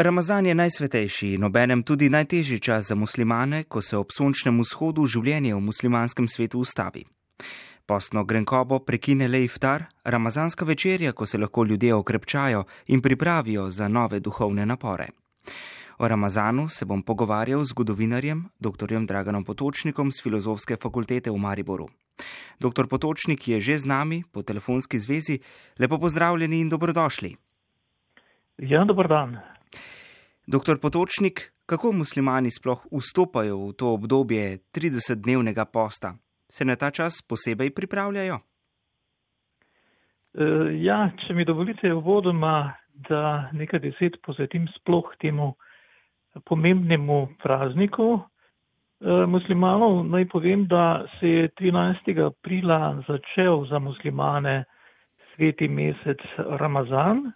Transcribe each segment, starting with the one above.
Ramazan je najsvetejši in obenem tudi najtežji čas za muslimane, ko se ob sončnem vzhodu življenje v muslimanskem svetu ustavi. Postno grenkobo prekine le iftar, ramazanska večerja, ko se lahko ljudje okrepčajo in pripravijo za nove duhovne napore. O Ramazanu se bom pogovarjal z zgodovinarjem, dr. Draganom Potočnikom z Filozofske fakultete v Mariboru. Dr. Potočnik je že z nami po telefonski zvezi. Lepo pozdravljeni in dobrodošli. Ja, dober dan. Doktor Potočnik, kako muslimani sploh vstopajo v to obdobje 30-dnevnega posta? Se na ta čas posebej pripravljajo? E, ja, če mi dovolite uvodoma, da nekaj deset posvetim sploh temu pomembnemu prazniku e, muslimanov, naj povem, da se je 13. aprila začel za muslimane sveti mesec Ramazan,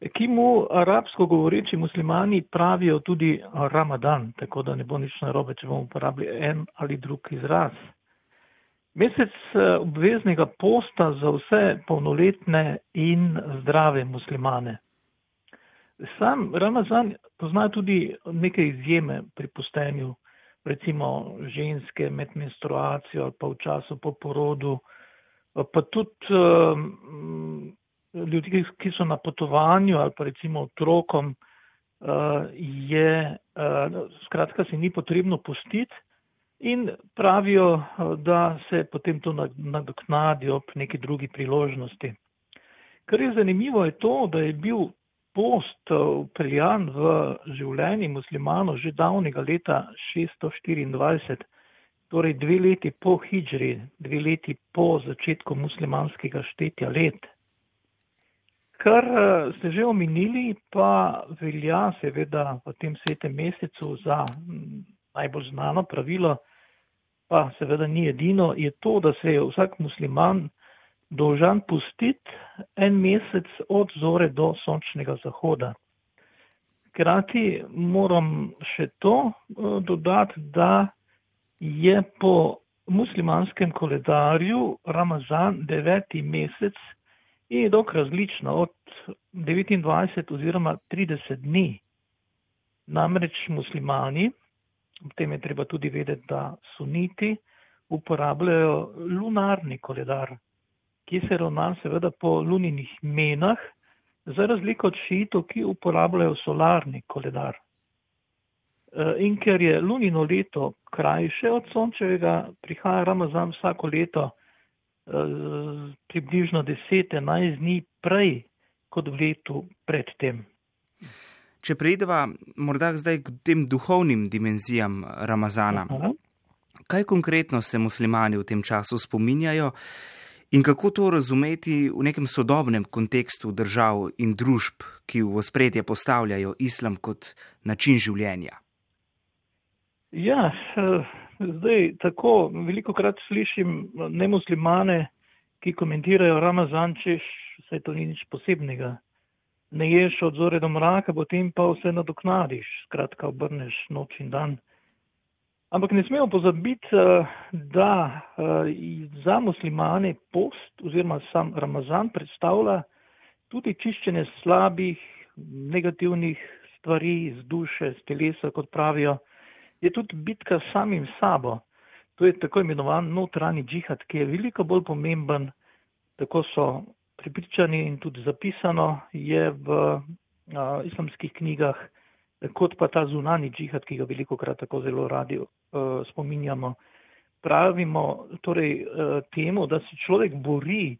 ki mu arabsko govoreči muslimani pravijo tudi Ramadan, tako da ne bo nič narobe, če bomo uporabili en ali drug izraz. Mesec eh, obveznega posta za vse polnoletne in zdrave muslimane. Sam Ramazan pozna tudi neke izjeme pri postenju, recimo ženske med menstruacijo ali pa v času po porodu, pa tudi um, ljudi, ki so na potovanju ali pa recimo otrokom, uh, je, uh, skratka, se ni potrebno pustiti in pravijo, uh, da se potem to nadoknadi ob neki drugi priložnosti. Kar je zanimivo je to, da je bil post upeljan v življenje muslimanov že davnega leta 624, torej dve leti po hijri, dve leti po začetku muslimanskega štetja let. Kar eh, ste že omenili, pa velja seveda v tem svetem mesecu za mm, najbolj znano pravilo, pa seveda ni edino, je to, da se je vsak musliman dolžan pustiti en mesec od zore do sončnega zahoda. Krati moram še to eh, dodati, da je po muslimanskem koledarju Ramazan deveti mesec je dok različna od 29 oziroma 30 dni. Namreč muslimani, ob tem je treba tudi vedeti, da suniti uporabljajo lunarni koledar, ki se ravna seveda po luninih menah, za razliko od šitov, ki uporabljajo solarni koledar. E, in ker je lunino leto krajše od sončevega, prihaja Ramazan vsako leto približno 10-11 dni prej kot v letu predtem. Če preideva morda zdaj k tem duhovnim dimenzijam Ramazana, Aha. kaj konkretno se muslimani v tem času spominjajo in kako to razumeti v nekem sodobnem kontekstu držav in družb, ki v ospredje postavljajo islam kot način življenja? Ja, Zdaj, tako veliko krat slišim nemuslimane, ki komentirajo Ramazan, češ, vse to ni nič posebnega. Ne ješ od zore do mraka, potem pa vse nadoknadiš, skratka obrneš noč in dan. Ampak ne smemo pozabiti, eh, da eh, za muslimane post oziroma sam Ramazan predstavlja tudi čiščenje slabih, negativnih stvari iz duše, iz telesa, kot pravijo je tudi bitka s samim sabo. To je tako imenovan notranji džihad, ki je veliko bolj pomemben, tako so pripričani in tudi zapisano je v a, islamskih knjigah, kot pa ta zunani džihad, ki ga veliko krat tako zelo radi a, spominjamo. Pravimo torej a, temu, da se človek bori,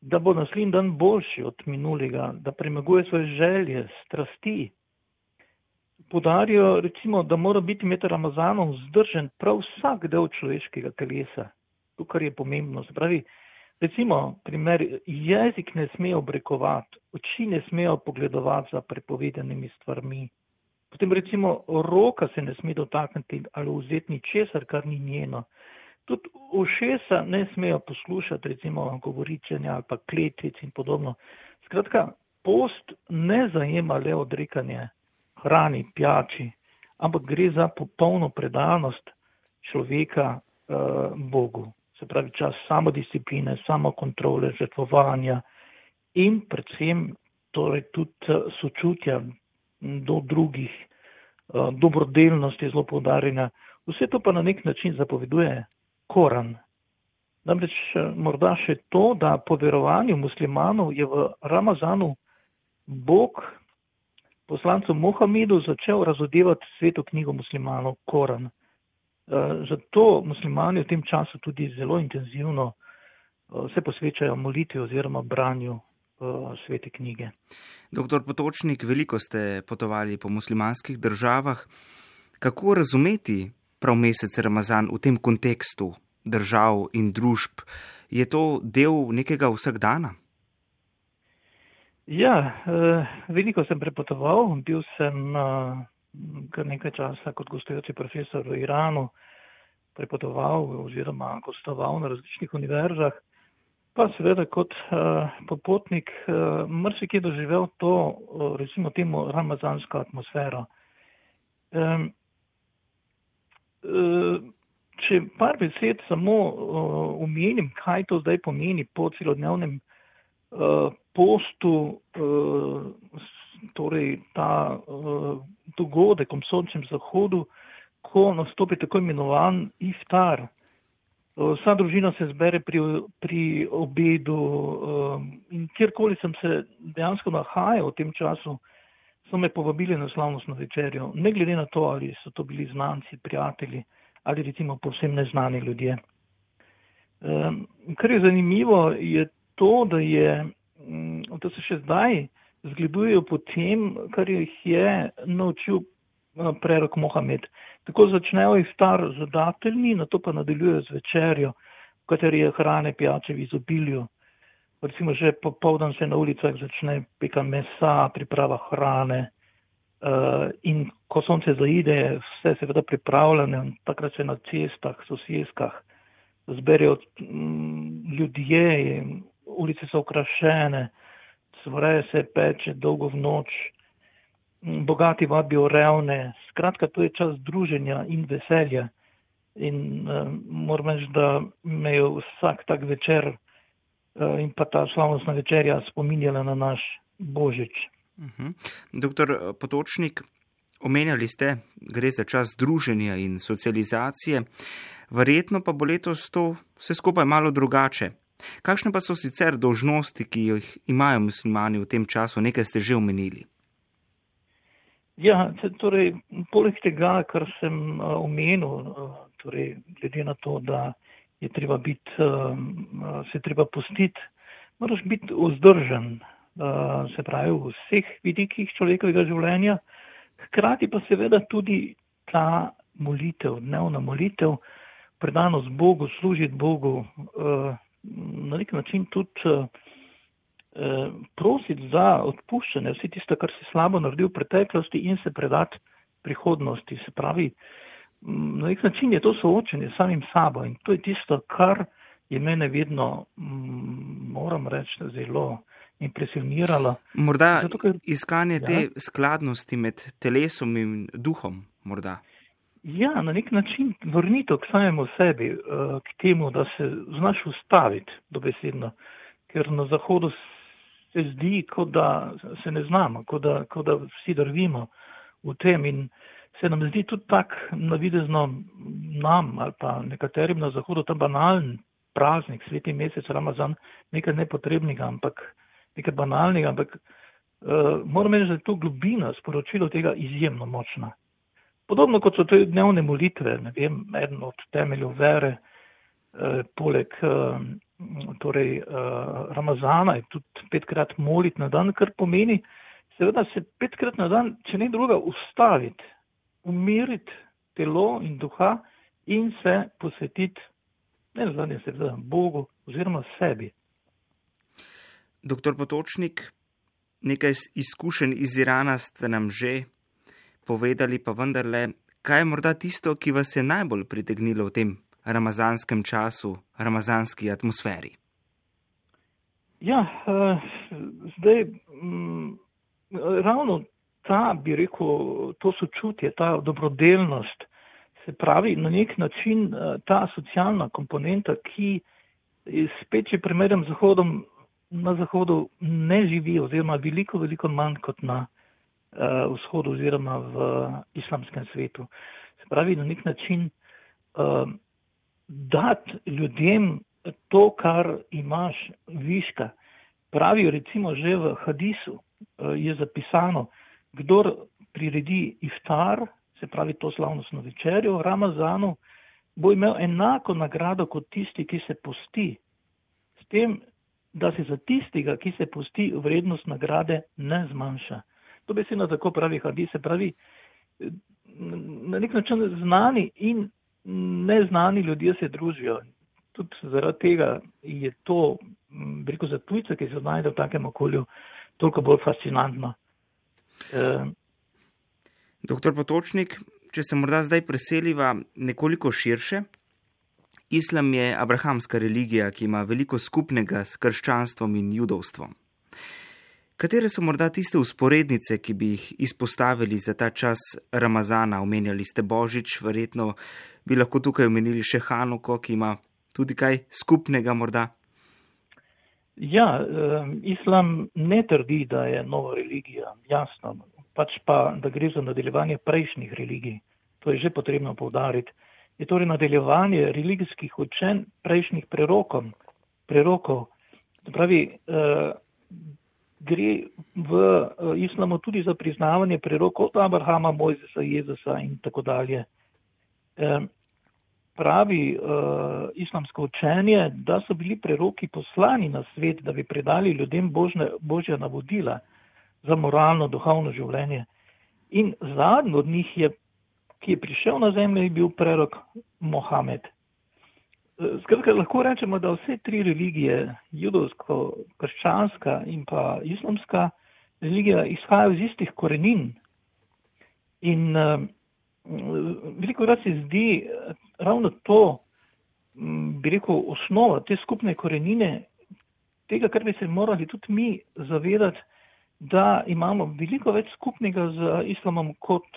da bo naslednji dan boljši od minulega, da premaguje svoje želje, strasti, podarijo, recimo, da mora biti med Ramazanom zdržen prav vsak del človeškega telesa. To, kar je pomembno. Spravi, recimo, primer, jezik ne sme obrekovati, oči ne smejo pogledovati za prepovedanimi stvarmi. Potem recimo roka se ne sme dotakniti ali vzeti ničesar, kar ni njeno. Tudi ušesa ne smejo poslušati, recimo govoričenja ali pa kletvic in podobno. Skratka, post ne zajema le odrekanje hrani, pijači, ampak gre za popolno predanost človeka uh, Bogu. Se pravi, čas samodiscipline, samokontrole, žrtvovanja in predvsem torej tudi eh, sočutja, do drugih, dobrodelnost je zelo poudarjena. Vse to pa na nek način zapoveduje Koran. Namreč morda še to, da po verovanju muslimanov je v Ramazanu Bog poslancu Mohamedu začel razodevati sveto knjigo muslimanov Koran. Zato muslimani v tem času tudi zelo intenzivno se posvečajo molitvi oziroma branju svete knjige. Doktor Potočnik, veliko ste potovali po muslimanskih državah. Kako razumeti prav mesec Ramazan v tem kontekstu držav in družb? Je to del nekega vsakdana? Ja, veliko sem prepotoval. Bil sem kar nekaj časa kot gostujoči profesor v Iranu, prepotoval oziroma gostoval na različnih univerzah. Pa seveda kot uh, popotnik uh, marsikje doživel to, recimo temu, ramazansko atmosfero. Če par besed samo umenim, kaj to zdaj pomeni po celodnevnem postu, uh, torej ta uh, dogodek ob sončnem zahodu, ko nastopi tako imenovan iftar. Vsa družina se zbere pri, pri obedu in kjerkoli sem se dejansko nahajal v tem času, so me povabili na slavnostno večerjo, ne glede na to, ali so to bili znanci, prijatelji ali recimo povsem neznani ljudje. Kar je zanimivo, je to, da, je, da se še zdaj zgledujejo po tem, kar jih je naučil uh, prerok Mohamed. Tako začnejo iftar z dateljmi, na to pa nadaljujejo z večerjo, v kateri je hrane, pijače v izobilju. Recimo že popovdan se na ulicah začne peka mesa, priprava hrane uh, in ko sonce zaide, vse seveda pripravljeno, takrat se na cestah, soseskah zberejo um, ljudje, ulice so okrašene, svoje se peče dolgo v noč bogati vabijo revne. Skratka, to je čas druženja in veselja. In uh, moram reči, da me je vsak tak večer uh, in pa ta slavnostna večerja spominjala na naš Božič. Uh mhm. -huh. Doktor eh, Potočnik, omenjali ste, gre za čas druženja in socializacije. Verjetno pa bo letos to vse skupaj malo drugače. Kakšne pa so sicer dožnosti, ki jih imajo muslimani v tem času, nekaj ste že omenili? Ja, torej, poleg tega, kar sem omenil, torej, glede na to, da je treba biti, se treba pustiti, moraš biti vzdržen, se pravi, v vseh vidikih človekovega življenja, hkrati pa seveda tudi ta molitev, dnevna molitev, predanost Bogu, služiti Bogu, na nek način tudi Eh, prositi za odpuščanje, vse tisto, kar si slabo naredil v preteklosti in se predati prihodnosti. Se pravi, na nek način je to soočenje s samim sabo in to je tisto, kar je mene vedno, moram reči, zelo impresioniralo. Morda Zato, ker, iskanje ja? te skladnosti med telesom in duhom, morda. Ja, na nek način vrnitev k samemu sebi, eh, k temu, da se znaš ustaviti dobesedno, ker na zahodu se zdi, kot da se ne znamo, kot da, kot da vsi drvimo v tem in se nam zdi tudi tak navidezno nam ali pa nekaterim na zahodu ta banalen praznik, sveti mesec, Ramazan, nekaj nepotrebnega, ampak nekaj banalnega, ampak uh, moram reči, da je to globina sporočilo tega izjemno močna. Podobno kot so te dnevne molitve, ne vem, eden od temeljev vere, uh, poleg uh, torej, uh, Ramazana je tudi petkrat moliti na dan, kar pomeni, seveda se petkrat na dan, če ne druga, ustaviti, umiriti telo in duha in se posvetiti, ne zadnje, seveda Bogu oziroma sebi. Doktor Potočnik, nekaj izkušenj iz Irana ste nam že povedali, pa vendarle, kaj je morda tisto, ki vas je najbolj pritegnilo v tem ramazanskem času, ramazanski atmosferi? Ja, uh, zdaj um, ravno ta, bi rekel, to sočutje, ta dobrodelnost, se pravi na nek način uh, ta socialna komponenta, ki spet, če primerjam z Zahodom, na Zahodu ne živi oziroma veliko, veliko manj kot na vzhodu oziroma v islamskem svetu. Se pravi, na nek način dati ljudem to, kar imaš viška. Pravijo recimo že v hadisu je zapisano, kdor priredi iftar, se pravi to slavnostno večerjo v Ramazanu, bo imel enako nagrado kot tisti, ki se posti. S tem, da se za tistega, ki se posti, vrednost nagrade ne zmanjša. To besedno tako pravi hadis, se pravi, na nek način znani in neznani ljudje se družijo. Tudi zaradi tega je to, rekel za tujce, ki se znajdejo v takem okolju, toliko bolj fascinantno. E, Doktor Potočnik, če se morda zdaj preseliva nekoliko širše, islam je abrahamska religija, ki ima veliko skupnega s krščanstvom in judovstvom. Katere so morda tiste usporednice, ki bi jih izpostavili za ta čas Ramazana? Omenjali ste Božič, verjetno bi lahko tukaj omenili še Hanuko, ki ima tudi kaj skupnega morda. Ja, islam ne trdi, da je nova religija, jasno, pač pa, da gre za nadaljevanje prejšnjih religij. To je že potrebno povdariti. Je torej nadaljevanje religijskih učenj prejšnjih prerokov. prerokov. Pravi, eh, gre v uh, islamu tudi za priznavanje prerokov od Abrahama, Mojzesa, Jezusa in tako dalje. Pravi uh, islamsko učenje, da so bili preroki poslani na svet, da bi predali ljudem božne, božja navodila za moralno, duhovno življenje. In zadnji od njih, je, ki je prišel na zemljo, je bil prerok Mohamed. Skratka, lahko rečemo, da vse tri religije, judovsko, krščanska in pa islamska religija, izhajajo iz istih korenin. In uh, veliko krat se zdi uh, ravno to, um, bi rekel, osnova te skupne korenine, tega, kar bi se morali tudi mi zavedati, da imamo veliko več skupnega z islamom, kot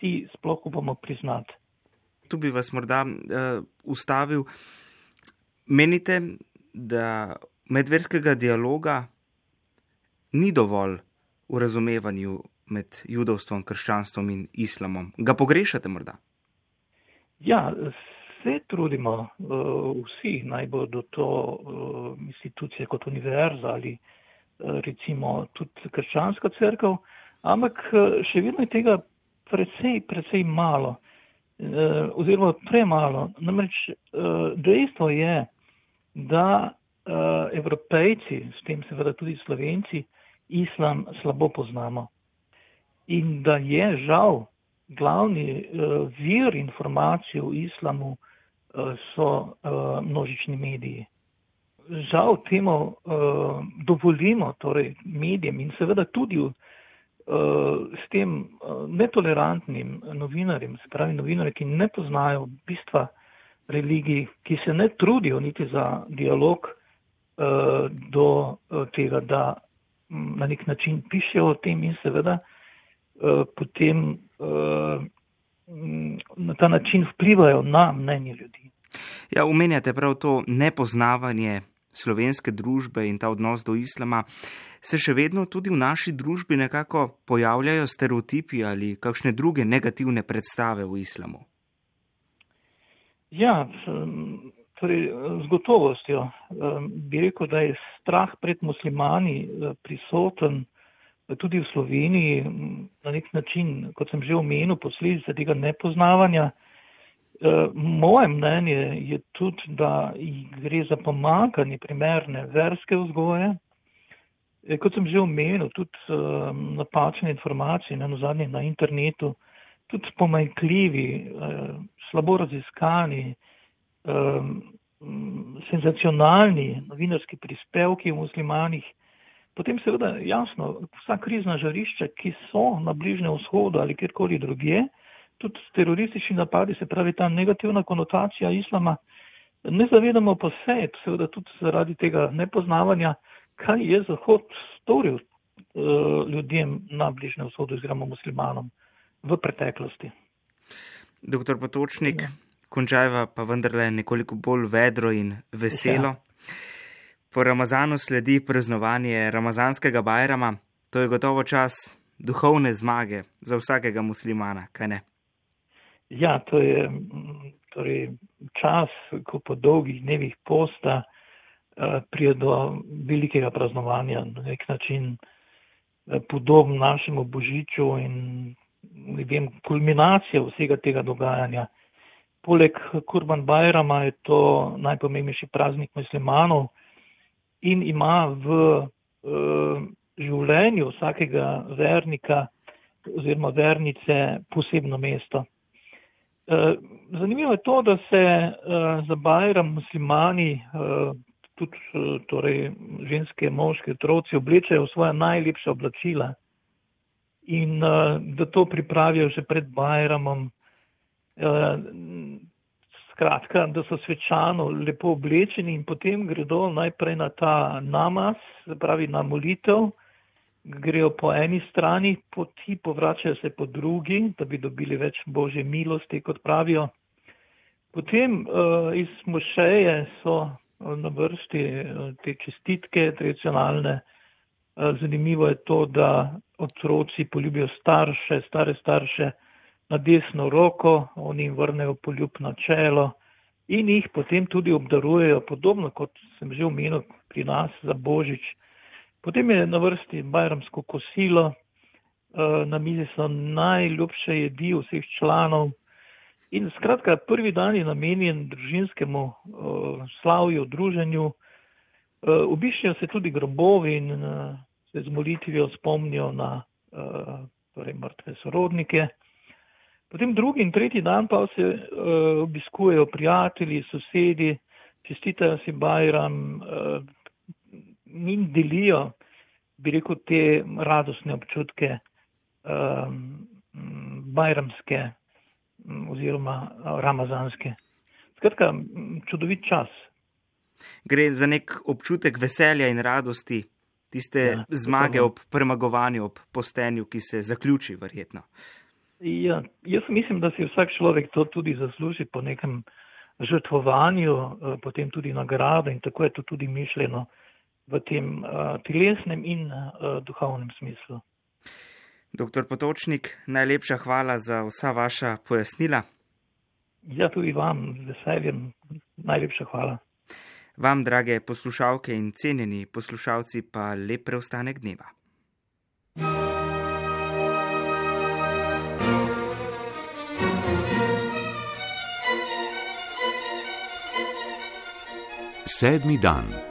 si sploh upamo priznati. Tu bi vas morda uh, ustavil. Menite, da medverskega dialoga ni dovolj v razumevanju med judovstvom, krščanstvom in islamom? Ga pogrešate morda? Ja, se trudimo, uh, vsi naj bodo to uh, institucije kot univerza ali uh, recimo tudi krščanska crkva, ampak še vedno je tega precej, precej malo oziroma premalo. Namreč dejstvo je, da uh, evropejci, s tem seveda tudi slovenci, islam slabo poznamo. In da je žal glavni uh, vir informacij o islamu uh, so uh, množični mediji. Žal temu uh, dovolimo, torej medijem in seveda tudi uh, s tem uh, netolerantnim novinarjem, se pravi novinarjem, ki ne poznajo bistva religij, ki se ne trudijo niti za dialog uh, do uh, tega, da um, na nek način pišejo o tem in seveda uh, potem uh, na ta način vplivajo na mnenje ljudi. Ja, umenjate prav to nepoznavanje slovenske družbe in ta odnos do islama. Se še vedno tudi v naši družbi nekako pojavljajo stereotipi ali kakšne druge negativne predstave v islamu? Ja, torej, z gotovostjo bi rekel, da je strah pred muslimani eh, prisoten tudi v Sloveniji na nek način, kot sem že omenil, posledice tega nepoznavanja. Eh, moje mnenje je tudi, da gre za pomankanje primerne verske vzgoje. Eh, kot sem že omenil, tudi napačne informacije na zadnje na internetu, tudi pomanjkljivi, slabo raziskani, um, senzacionalni novinarski prispevki v muslimanih. Potem seveda jasno, vsa krizna žarišča, ki so na Bližnjem vzhodu ali kjerkoli drugje, tudi teroristični napadi, se pravi ta negativna konotacija islama, ne zavedamo pa se, seveda tudi zaradi tega nepoznavanja, kaj je Zahod storil uh, ljudem na Bližnjem vzhodu, oziroma muslimanom v preteklosti. Doktor Potočnik, ja. končajva pa vendarle nekoliko bolj vedro in veselo. Ja. Po Ramazanu sledi praznovanje ramazanskega bajrama. To je gotovo čas, duhovne zmage za vsakega muslimana, kaj ne? Ja, to je torej, čas, ko po dolgih dnevih posta uh, prije do velikega praznovanja, na nek način uh, podoben našemu božiču in vem, kulminacija vsega tega dogajanja. Poleg Kurban Bajrama je to najpomembnejši praznik muslimanov in ima v uh, življenju vsakega vernika oziroma vernice posebno mesto. Uh, zanimivo je to, da se uh, za Bajram muslimani, uh, tudi uh, torej ženske, moške, otroci oblečajo svoje najlepše oblačila in uh, da to pripravijo že pred Bajramom. Uh, skratka, da so svečano lepo oblečeni in potem gredo najprej na ta namaz, pravi na molitev, grejo po eni strani poti, povračajo se po drugi, da bi dobili več božje milosti, kot pravijo. Potem uh, iz mošeje so na vrsti te čestitke tradicionalne. Zanimivo je to, da otroci poljubijo starše, stare starše na desno roko, oni jim vrnejo poljub na čelo in jih potem tudi obdarujejo, podobno kot sem že omenil pri nas za Božič. Potem je na vrsti bajramsko kosilo, e, na mizi so najljubše jedi vseh članov in skratka prvi dan je namenjen družinskemu e, slavju, druženju. Obiščajo se tudi grobovi in se z molitvijo spomnijo na uh, torej mrtve sorodnike. Potem drugi in tretji dan pa se uh, obiskujejo prijatelji, sosedi, čestitajo si Bajram uh, in delijo, bi rekel, te radostne občutke uh, bajramske oziroma ramazanske. Skratka, čudovit čas. Gre za nek občutek veselja in radosti, tiste ja, zmage ob premagovanju, ob postenju, ki se zaključi, verjetno. Ja, jaz mislim, da si vsak človek to tudi zasluži po nekem žrtvovanju, eh, potem tudi nagrado in tako je to tudi mišljeno v tem uh, telesnem in uh, duhovnem smislu. Doktor Potočnik, najlepša hvala za vsa vaša pojasnila. Ja, tudi vam z veseljem. Najlepša hvala. Vam, drage poslušalke in cenjeni poslušalci, pa lep preostanek dneva. Sedmi dan.